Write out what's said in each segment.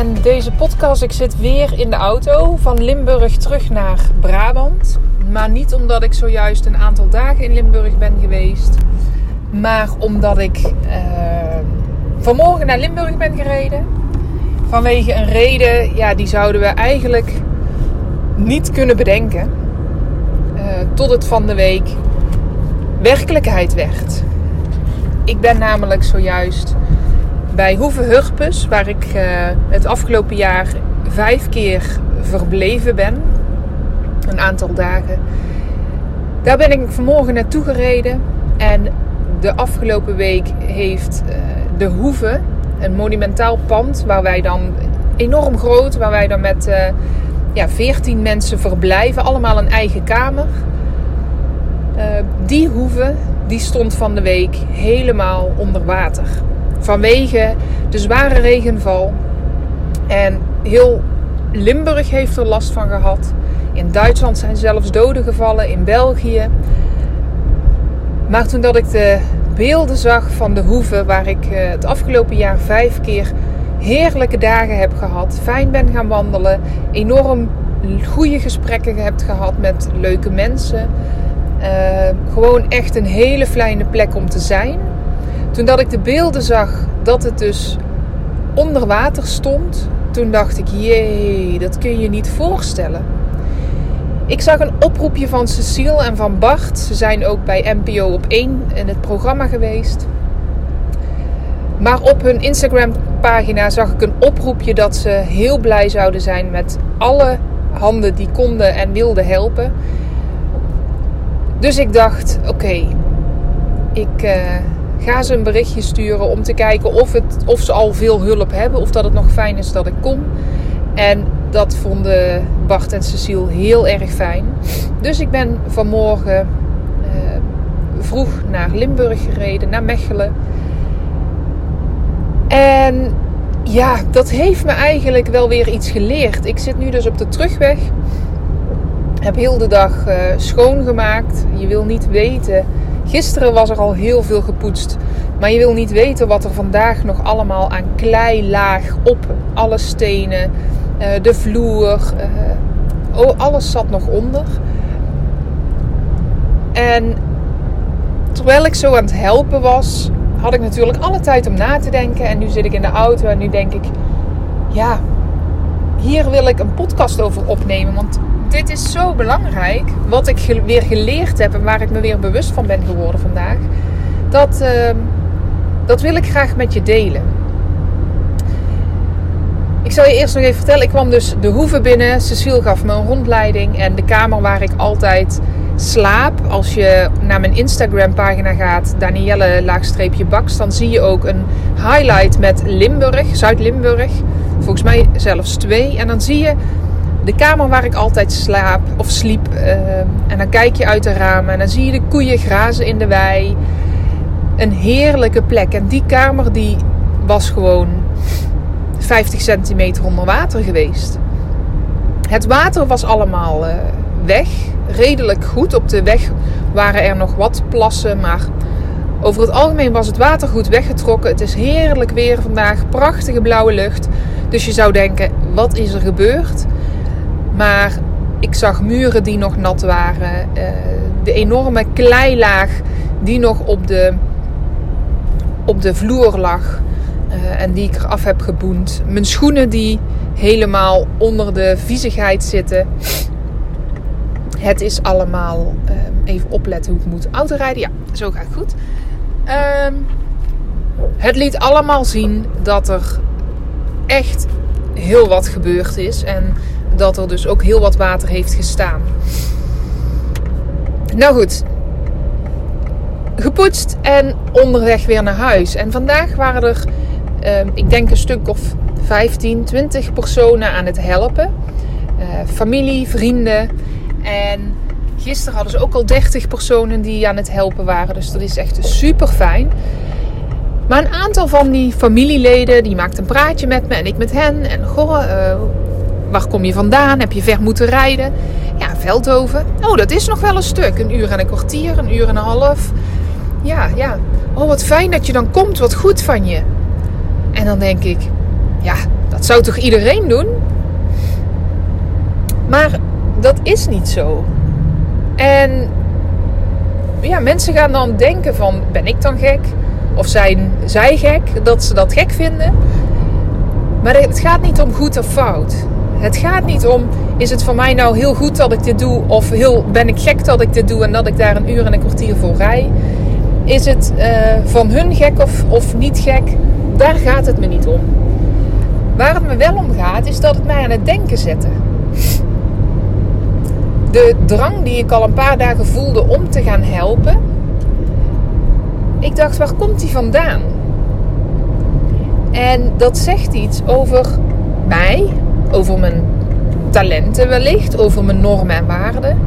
En deze podcast, ik zit weer in de auto van Limburg terug naar Brabant. Maar niet omdat ik zojuist een aantal dagen in Limburg ben geweest. Maar omdat ik uh, vanmorgen naar Limburg ben gereden. Vanwege een reden, ja, die zouden we eigenlijk niet kunnen bedenken. Uh, tot het van de week werkelijkheid werd. Ik ben namelijk zojuist bij Hoeve Hurpes, waar ik uh, het afgelopen jaar vijf keer verbleven ben. Een aantal dagen. Daar ben ik vanmorgen naartoe gereden. En de afgelopen week heeft uh, de Hoeve, een monumentaal pand, waar wij dan enorm groot, waar wij dan met uh, ja, 14 mensen verblijven, allemaal een eigen kamer. die Hoeve, die stond van de week helemaal onder water vanwege de zware regenval. En heel Limburg heeft er last van gehad. In Duitsland zijn zelfs doden gevallen, in België. Maar toen dat ik de beelden zag van de hoeve, waar ik eh, het afgelopen jaar vijf keer heerlijke dagen heb gehad, fijn ben gaan wandelen, enorm goede gesprekken heb gehad met leuke mensen. Uh, gewoon echt een hele fijne plek om te zijn. Toen dat ik de beelden zag dat het dus onder water stond, toen dacht ik, jee, dat kun je niet voorstellen. Ik zag een oproepje van Cecile en van Bart. Ze zijn ook bij NPO op 1 in het programma geweest. Maar op hun Instagram pagina zag ik een oproepje dat ze heel blij zouden zijn met alle handen die konden en wilden helpen. Dus ik dacht, oké, ik, uh, Ga ze een berichtje sturen om te kijken of, het, of ze al veel hulp hebben. Of dat het nog fijn is dat ik kom. En dat vonden Bart en Cecile heel erg fijn. Dus ik ben vanmorgen uh, vroeg naar Limburg gereden, naar Mechelen. En ja, dat heeft me eigenlijk wel weer iets geleerd. Ik zit nu dus op de terugweg. Heb heel de dag uh, schoongemaakt. Je wil niet weten Gisteren was er al heel veel gepoetst. Maar je wil niet weten wat er vandaag nog allemaal aan klei laag op alle stenen, uh, de vloer. Uh, oh, alles zat nog onder. En terwijl ik zo aan het helpen was, had ik natuurlijk alle tijd om na te denken. En nu zit ik in de auto en nu denk ik, ja, hier wil ik een podcast over opnemen. Want dit is zo belangrijk. Wat ik weer geleerd heb en waar ik me weer bewust van ben geworden vandaag. Dat, uh, dat wil ik graag met je delen. Ik zal je eerst nog even vertellen. Ik kwam dus de hoeve binnen. Cecile gaf me een rondleiding. En de kamer waar ik altijd slaap. Als je naar mijn Instagram pagina gaat. Danielle laagstreepje baks. Dan zie je ook een highlight met Limburg. Zuid-Limburg. Volgens mij zelfs twee. En dan zie je de kamer waar ik altijd slaap of sliep. Uh, en dan kijk je uit de ramen en dan zie je de koeien grazen in de wei. Een heerlijke plek. En die kamer die was gewoon 50 centimeter onder water geweest. Het water was allemaal uh, weg. Redelijk goed. Op de weg waren er nog wat plassen. Maar over het algemeen was het water goed weggetrokken. Het is heerlijk weer vandaag. Prachtige blauwe lucht. Dus je zou denken, wat is er gebeurd? Maar ik zag muren die nog nat waren. Uh, de enorme kleilaag die nog op de, op de vloer lag. Uh, en die ik eraf heb geboend. Mijn schoenen die helemaal onder de viezigheid zitten. Het is allemaal... Uh, even opletten hoe ik moet autorijden. Ja, zo gaat het goed. Ehm, het liet allemaal zien dat er echt heel wat gebeurd is. En dat er dus ook heel wat water heeft gestaan. Nou goed, gepoetst en onderweg weer naar huis. En vandaag waren er ehm, ik denk een stuk of 15, 20 personen aan het helpen. Uh, familie, vrienden. En gisteren hadden ze ook al 30 personen die aan het helpen waren. Dus dat is echt super fijn. Maar een aantal van die familieleden, die maakt een praatje met me en ik met hen. En goh, uh, waar kom je vandaan? Heb je ver moeten rijden? Ja, Veldhoven. Oh, dat is nog wel een stuk. Een uur en een kwartier, een uur en een half. Ja, ja. Oh, wat fijn dat je dan komt. Wat goed van je. En dan denk ik, ja, dat zou toch iedereen doen? Maar dat is niet zo. En ja, mensen gaan dan denken van, ben ik dan gek? Of zijn zij gek dat ze dat gek vinden? Maar het gaat niet om goed of fout. Het gaat niet om, is het voor mij nou heel goed dat ik dit doe? Of heel, ben ik gek dat ik dit doe en dat ik daar een uur en een kwartier voor rij? Is het uh, van hun gek of, of niet gek? Daar gaat het me niet om. Waar het me wel om gaat, is dat het mij aan het denken zette. De drang die ik al een paar dagen voelde om te gaan helpen. Ik dacht, waar komt die vandaan? En dat zegt iets over mij, over mijn talenten wellicht, over mijn normen en waarden.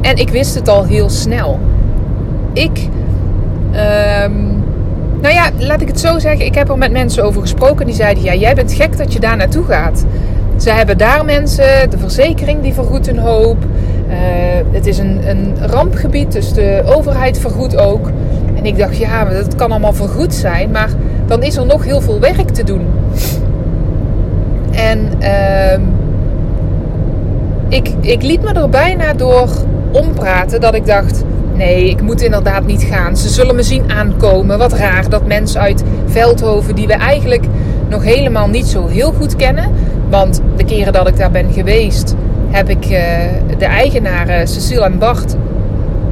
En ik wist het al heel snel. Ik, um, nou ja, laat ik het zo zeggen. Ik heb er met mensen over gesproken die zeiden: Ja, jij bent gek dat je daar naartoe gaat. Ze hebben daar mensen, de verzekering die vergoedt hun hoop. Uh, het is een, een rampgebied, dus de overheid vergoedt ook. En ik dacht, ja, dat kan allemaal vergoed zijn, maar dan is er nog heel veel werk te doen. En uh, ik, ik liet me er bijna door ompraten dat ik dacht: nee, ik moet inderdaad niet gaan. Ze zullen me zien aankomen. Wat raar dat mensen uit Veldhoven, die we eigenlijk nog helemaal niet zo heel goed kennen. Want de keren dat ik daar ben geweest, heb ik uh, de eigenaren Cecile en Bart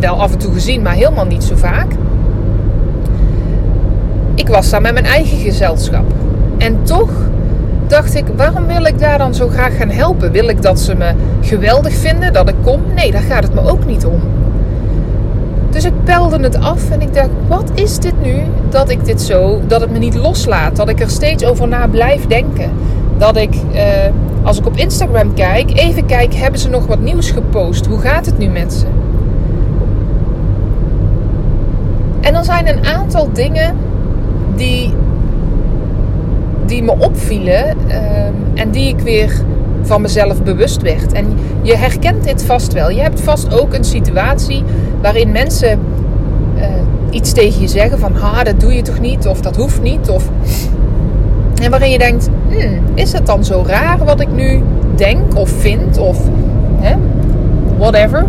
wel af en toe gezien, maar helemaal niet zo vaak. Ik was daar met mijn eigen gezelschap. En toch dacht ik, waarom wil ik daar dan zo graag gaan helpen? Wil ik dat ze me geweldig vinden, dat ik kom? Nee, daar gaat het me ook niet om. Dus ik pelde het af en ik dacht, wat is dit nu dat ik dit zo, dat het me niet loslaat? Dat ik er steeds over na blijf denken. Dat ik, eh, als ik op Instagram kijk, even kijk, hebben ze nog wat nieuws gepost? Hoe gaat het nu met ze? En dan zijn een aantal dingen die die me opvielen ehm, en die ik weer van mezelf bewust werd. En je herkent dit vast wel. Je hebt vast ook een situatie waarin mensen uh, iets tegen je zeggen van ha, dat doe je toch niet of dat hoeft niet. Of... En waarin je denkt, hmm, is het dan zo raar wat ik nu denk of vind of hè, whatever.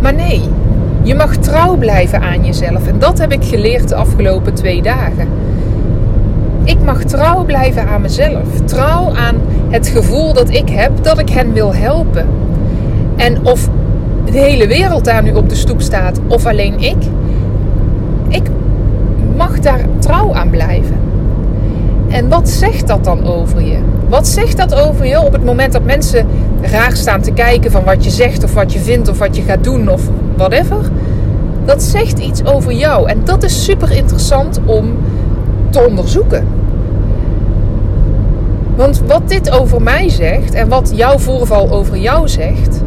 Maar nee, je mag trouw blijven aan jezelf. En dat heb ik geleerd de afgelopen twee dagen. Ik mag trouw blijven aan mezelf. Trouw aan het gevoel dat ik heb dat ik hen wil helpen. En of de hele wereld daar nu op de stoep staat of alleen ik, ik mag daar trouw aan blijven. En wat zegt dat dan over je? Wat zegt dat over je op het moment dat mensen raar staan te kijken van wat je zegt of wat je vindt of wat je gaat doen of whatever? Dat zegt iets over jou en dat is super interessant om te onderzoeken. Want wat dit over mij zegt en wat jouw voorval over jou zegt,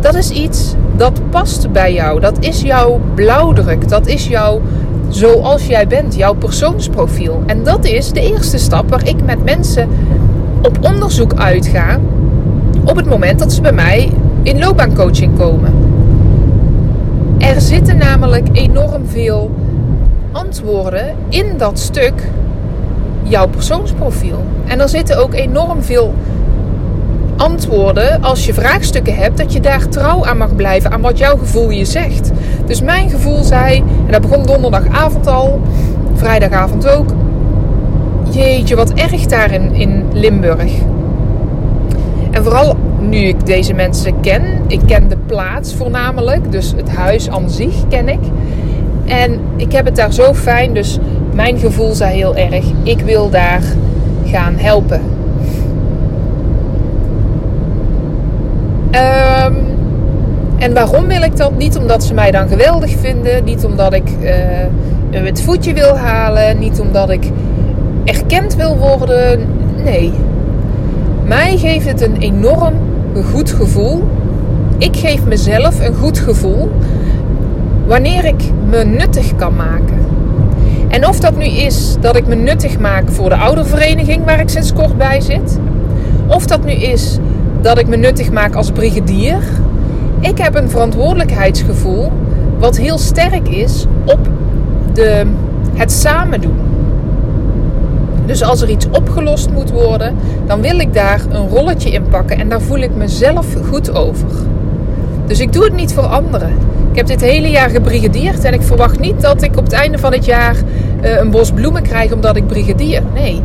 dat is iets dat past bij jou. Dat is jouw blauwdruk. Dat is jouw zoals jij bent, jouw persoonsprofiel. En dat is de eerste stap waar ik met mensen op onderzoek uitga op het moment dat ze bij mij in loopbaancoaching komen. Er zitten namelijk enorm veel antwoorden in dat stuk jouw persoonsprofiel. En er zitten ook enorm veel antwoorden als je vraagstukken hebt, dat je daar trouw aan mag blijven aan wat jouw gevoel je zegt. Dus mijn gevoel zei, en dat begon donderdagavond al, vrijdagavond ook. Jeetje, wat erg daar in, in Limburg. En vooral nu ik deze mensen ken, ik ken de plaats voornamelijk, dus het huis aan zich ken ik. En ik heb het daar zo fijn, dus mijn gevoel zei heel erg: ik wil daar gaan helpen. Um, en waarom wil ik dat? Niet omdat ze mij dan geweldig vinden, niet omdat ik uh, het voetje wil halen, niet omdat ik erkend wil worden. Nee. Mij geeft het een enorm goed gevoel. Ik geef mezelf een goed gevoel wanneer ik me nuttig kan maken. En of dat nu is dat ik me nuttig maak voor de oudervereniging waar ik sinds kort bij zit, of dat nu is dat ik me nuttig maak als brigadier. Ik heb een verantwoordelijkheidsgevoel wat heel sterk is op de, het samen doen. Dus als er iets opgelost moet worden, dan wil ik daar een rolletje in pakken en daar voel ik mezelf goed over. Dus ik doe het niet voor anderen. Ik heb dit hele jaar gebrigadeerd en ik verwacht niet dat ik op het einde van het jaar uh, een bos bloemen krijg omdat ik brigadier. Nee,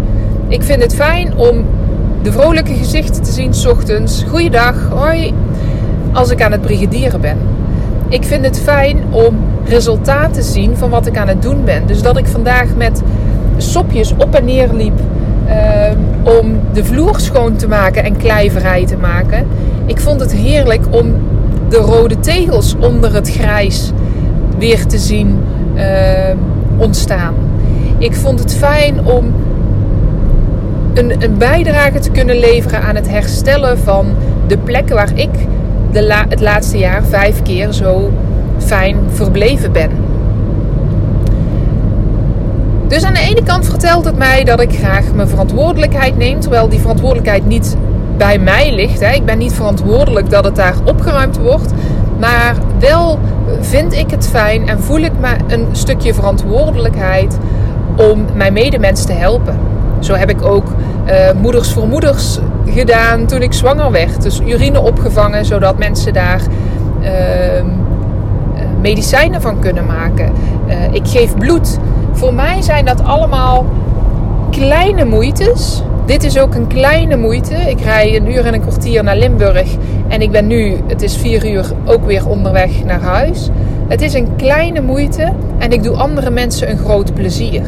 ik vind het fijn om de vrolijke gezichten te zien s ochtends. Goeiedag, hoi, als ik aan het brigadieren ben. Ik vind het fijn om resultaat te zien van wat ik aan het doen ben. Dus dat ik vandaag met sopjes op en neer liep ehm, om de vloer schoon te maken en kleivrij te maken. Ik vond het heerlijk om de rode tegels onder het grijs weer te zien ehm, ontstaan. Ik vond het fijn om een, een, bijdrage te kunnen leveren aan het herstellen van de plekken waar ik de het laatste jaar vijf keer zo fijn verbleven ben. Dus aan de ene kant vertelt het mij dat ik graag mijn verantwoordelijkheid neem, terwijl die verantwoordelijkheid niet bij mij ligt. Hè. Ik ben niet verantwoordelijk dat het daar opgeruimd wordt, maar wel vind ik het fijn en voel ik me een stukje verantwoordelijkheid om mijn medemens te helpen. Zo heb ik ook uh, moeders voor moeders gedaan toen ik zwanger werd. Dus urine opgevangen, zodat mensen daar uh, medicijnen van kunnen maken. Uh, ik geef bloed. Voor mij zijn dat allemaal kleine moeites. Dit is ook een kleine moeite. Ik rij een uur en een kwartier naar Limburg. En ik ben nu, het is vier uur, ook weer onderweg naar huis. Het is een kleine moeite en ik doe andere mensen een groot plezier.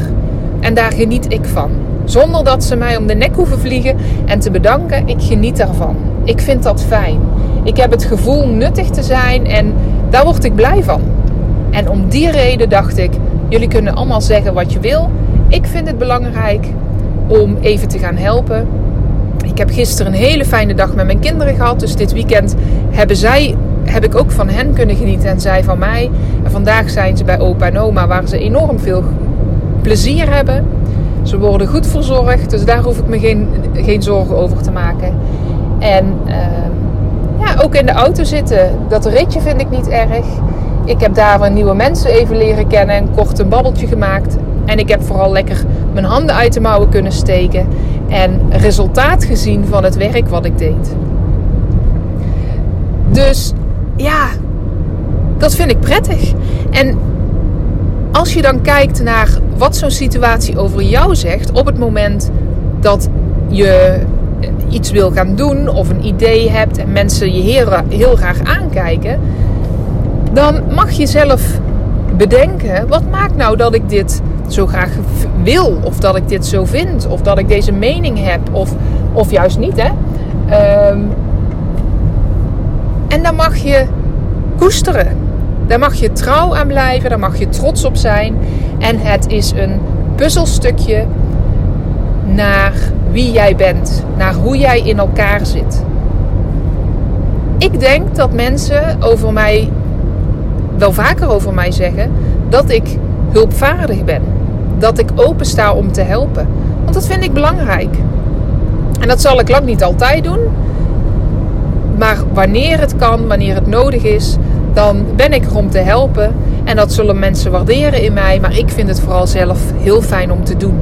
En daar geniet ik van. Zonder dat ze mij om de nek hoeven vliegen en te bedanken, ik geniet daarvan. Ik vind dat fijn. Ik heb het gevoel nuttig te zijn en daar word ik blij van. En om die reden dacht ik, jullie kunnen allemaal zeggen wat je wil. Ik vind het belangrijk om even te gaan helpen. Ik heb gisteren een hele fijne dag met mijn kinderen gehad. Dus dit weekend hebben zij, heb ik ook van hen kunnen genieten en zij van mij. En vandaag zijn ze bij opa en oma waar ze enorm veel plezier hebben. Ze worden goed verzorgd, dus daar hoef ik me geen, geen zorgen over te maken. En ehm, ja, ook in de auto zitten, dat ritje vind ik niet erg. Ik heb daar weer nieuwe mensen even leren kennen en kort een babbeltje gemaakt. En ik heb vooral lekker mijn handen uit de mouwen kunnen steken en resultaat gezien van het werk wat ik deed. Dus ja, dat vind ik prettig. En als je dan kijkt naar wat zo'n situatie over jou zegt op het moment dat je iets wil gaan doen of een idee hebt en mensen je heel, heel graag aankijken, dan mag je zelf bedenken: wat maakt nou dat ik dit zo graag wil, of dat ik dit zo vind, of dat ik deze mening heb, of, of juist niet, hè? Ehm, en dan mag je koesteren. Daar mag je trouw aan blijven, daar mag je trots op zijn. En het is een puzzelstukje naar wie jij bent, naar hoe jij in elkaar zit. Ik denk dat mensen over mij, wel vaker over mij zeggen, dat ik hulpvaardig ben. Dat ik open sta om te helpen. Want dat vind ik belangrijk. En dat zal ik lang niet altijd doen. Maar wanneer het kan, wanneer het nodig is, dan ben ik er om te helpen. En dat zullen mensen waarderen in mij. Maar ik vind het vooral zelf heel fijn om te doen.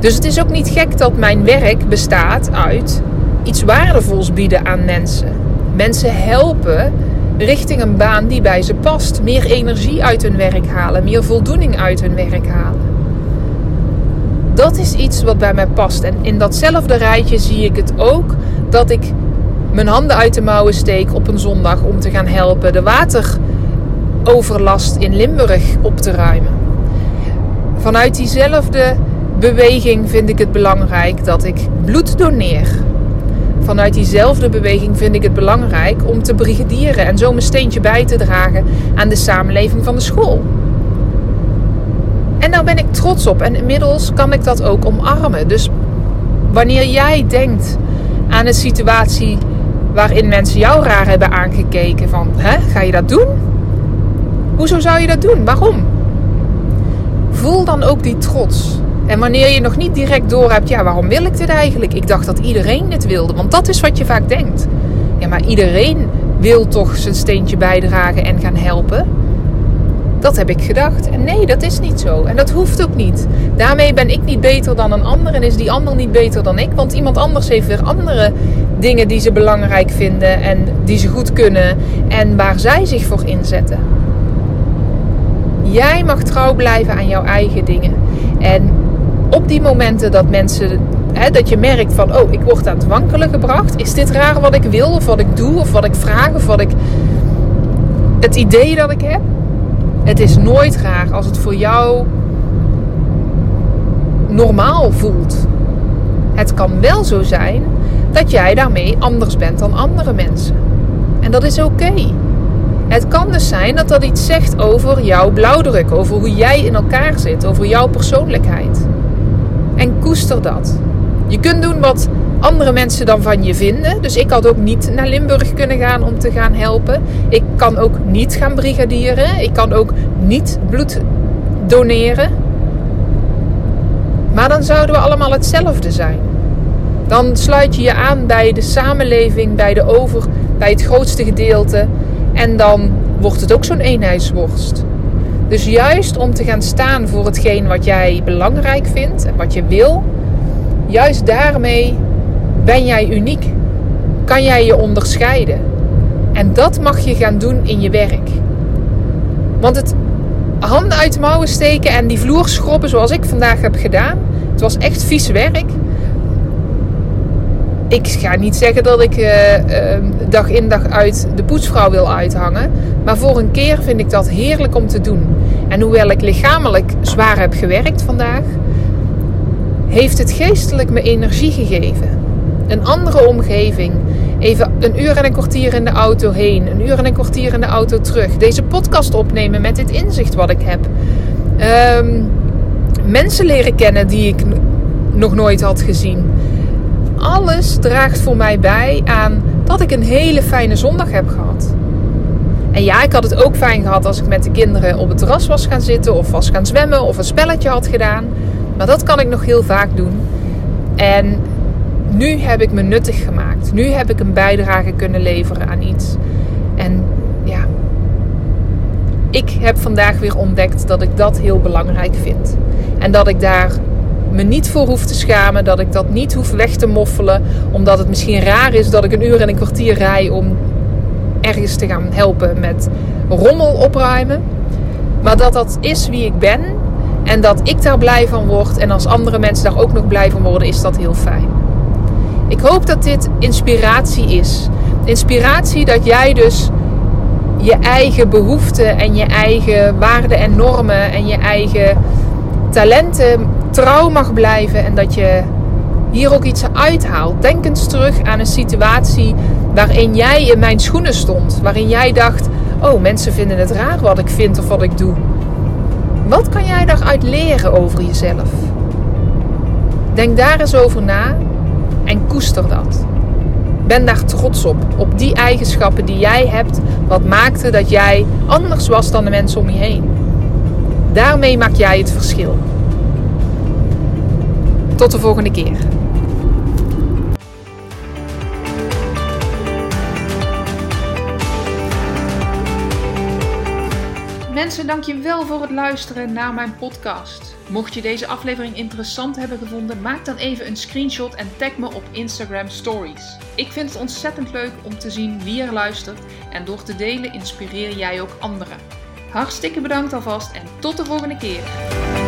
Dus het is ook niet gek dat mijn werk bestaat uit iets waardevols bieden aan mensen. Mensen helpen richting een baan die bij ze past. Meer energie uit hun werk halen, meer voldoening uit hun werk halen. Dat is iets wat bij mij past. En in datzelfde rijtje zie ik het ook dat ik mijn handen uit de mouwen steek op een zondag om te gaan helpen de wateroverlast in Limburg op te ruimen. Vanuit diezelfde beweging vind ik het belangrijk dat ik bloed doneer. Vanuit diezelfde beweging vind ik het belangrijk om te brigadieren en zo mijn steentje bij te dragen aan de samenleving van de school. En daar ben ik trots op. En inmiddels kan ik dat ook omarmen. Dus wanneer jij denkt aan een situatie waarin mensen jou raar hebben aangekeken van, hè, ga je dat doen? Hoezo zou je dat doen? Waarom? Voel dan ook die trots. En wanneer je nog niet direct door hebt, ja, waarom wil ik dit eigenlijk? Ik dacht dat iedereen dit wilde, want dat is wat je vaak denkt. Ja, maar iedereen wil toch zijn steentje bijdragen en gaan helpen. Dat heb ik gedacht. En nee, dat is niet zo. En dat hoeft ook niet. Daarmee ben ik niet beter dan een ander en is die ander niet beter dan ik. Want iemand anders heeft weer andere dingen die ze belangrijk vinden en die ze goed kunnen en waar zij zich voor inzetten. Jij mag trouw blijven aan jouw eigen dingen. En op die momenten dat mensen, dat je merkt van, oh, ik word aan het wankelen gebracht. Is dit raar wat ik wil of wat ik doe of wat ik vraag of wat ik, het idee dat ik heb? Het is nooit raar als het voor jou normaal voelt. Het kan wel zo zijn dat jij daarmee anders bent dan andere mensen. En dat is oké. Het kan dus zijn dat dat iets zegt over jouw blauwdruk, over hoe jij in elkaar zit, over jouw persoonlijkheid. En koester dat. Je kunt doen wat andere mensen dan van je vinden. Dus ik had ook niet naar Limburg kunnen gaan om te gaan helpen. Ik kan ook niet gaan brigadieren. Ik kan ook niet bloed doneren. Maar dan zouden we allemaal hetzelfde zijn. Dan sluit je je aan bij de samenleving, bij de over, bij het grootste gedeelte. En dan wordt het ook zo'n eenheidsworst. Dus juist om te gaan staan voor hetgeen wat jij belangrijk vindt en wat je wil, juist daarmee ben jij uniek. Kan jij je onderscheiden. En dat mag je gaan doen in je werk. Want het handen uit de mouwen steken en die vloer schrobben zoals ik vandaag heb gedaan, het was echt vies werk ik ga niet zeggen dat ik uh, uh, dag in dag uit de poetsvrouw wil uithangen. Maar voor een keer vind ik dat heerlijk om te doen. En hoewel ik lichamelijk zwaar heb gewerkt vandaag, heeft het geestelijk me energie gegeven. Een andere omgeving. Even een uur en een kwartier in de auto heen, een uur en een kwartier in de auto terug. Deze podcast opnemen met dit inzicht wat ik heb. Um, mensen leren kennen die ik nog nooit had gezien alles draagt voor mij bij aan dat ik een hele fijne zondag heb gehad. En ja, ik had het ook fijn gehad als ik met de kinderen op het terras was gaan zitten of was gaan zwemmen of een spelletje had gedaan. Maar dat kan ik nog heel vaak doen. En nu heb ik me nuttig gemaakt. Nu heb ik een bijdrage kunnen leveren aan iets. En ja, ik heb vandaag weer ontdekt dat ik dat heel belangrijk vind. En dat ik daar me niet voor hoef te schamen. Dat ik dat niet hoef weg te moffelen. Omdat het misschien raar is dat ik een uur en een kwartier rij om ergens te gaan helpen met rommel opruimen. Maar dat dat is wie ik ben. En dat ik daar blij van word. En als andere mensen daar ook nog blij van worden, is dat heel fijn. Ik hoop dat dit inspiratie is. Inspiratie dat jij dus je eigen behoeften en je eigen waarden en normen en je eigen talenten trouw mag blijven en dat je hier ook iets uithaalt. Denk eens terug aan een situatie waarin jij in mijn schoenen stond. Waarin jij dacht: Oh, mensen vinden het raar wat ik vind of wat ik doe. Wat kan jij daaruit leren over jezelf? Denk daar eens over na en koester dat. Ben daar trots op, op die eigenschappen die jij hebt, wat maakte dat jij anders was dan de mensen om je heen. Daarmee maak jij het verschil. Tot de volgende keer. Mensen, dankjewel voor het luisteren naar mijn podcast. Mocht je deze aflevering interessant hebben gevonden, maak dan even een screenshot en tag me op Instagram Stories. Ik vind het ontzettend leuk om te zien wie er luistert en door te delen inspireer jij ook anderen. Hartstikke bedankt alvast en tot de volgende keer.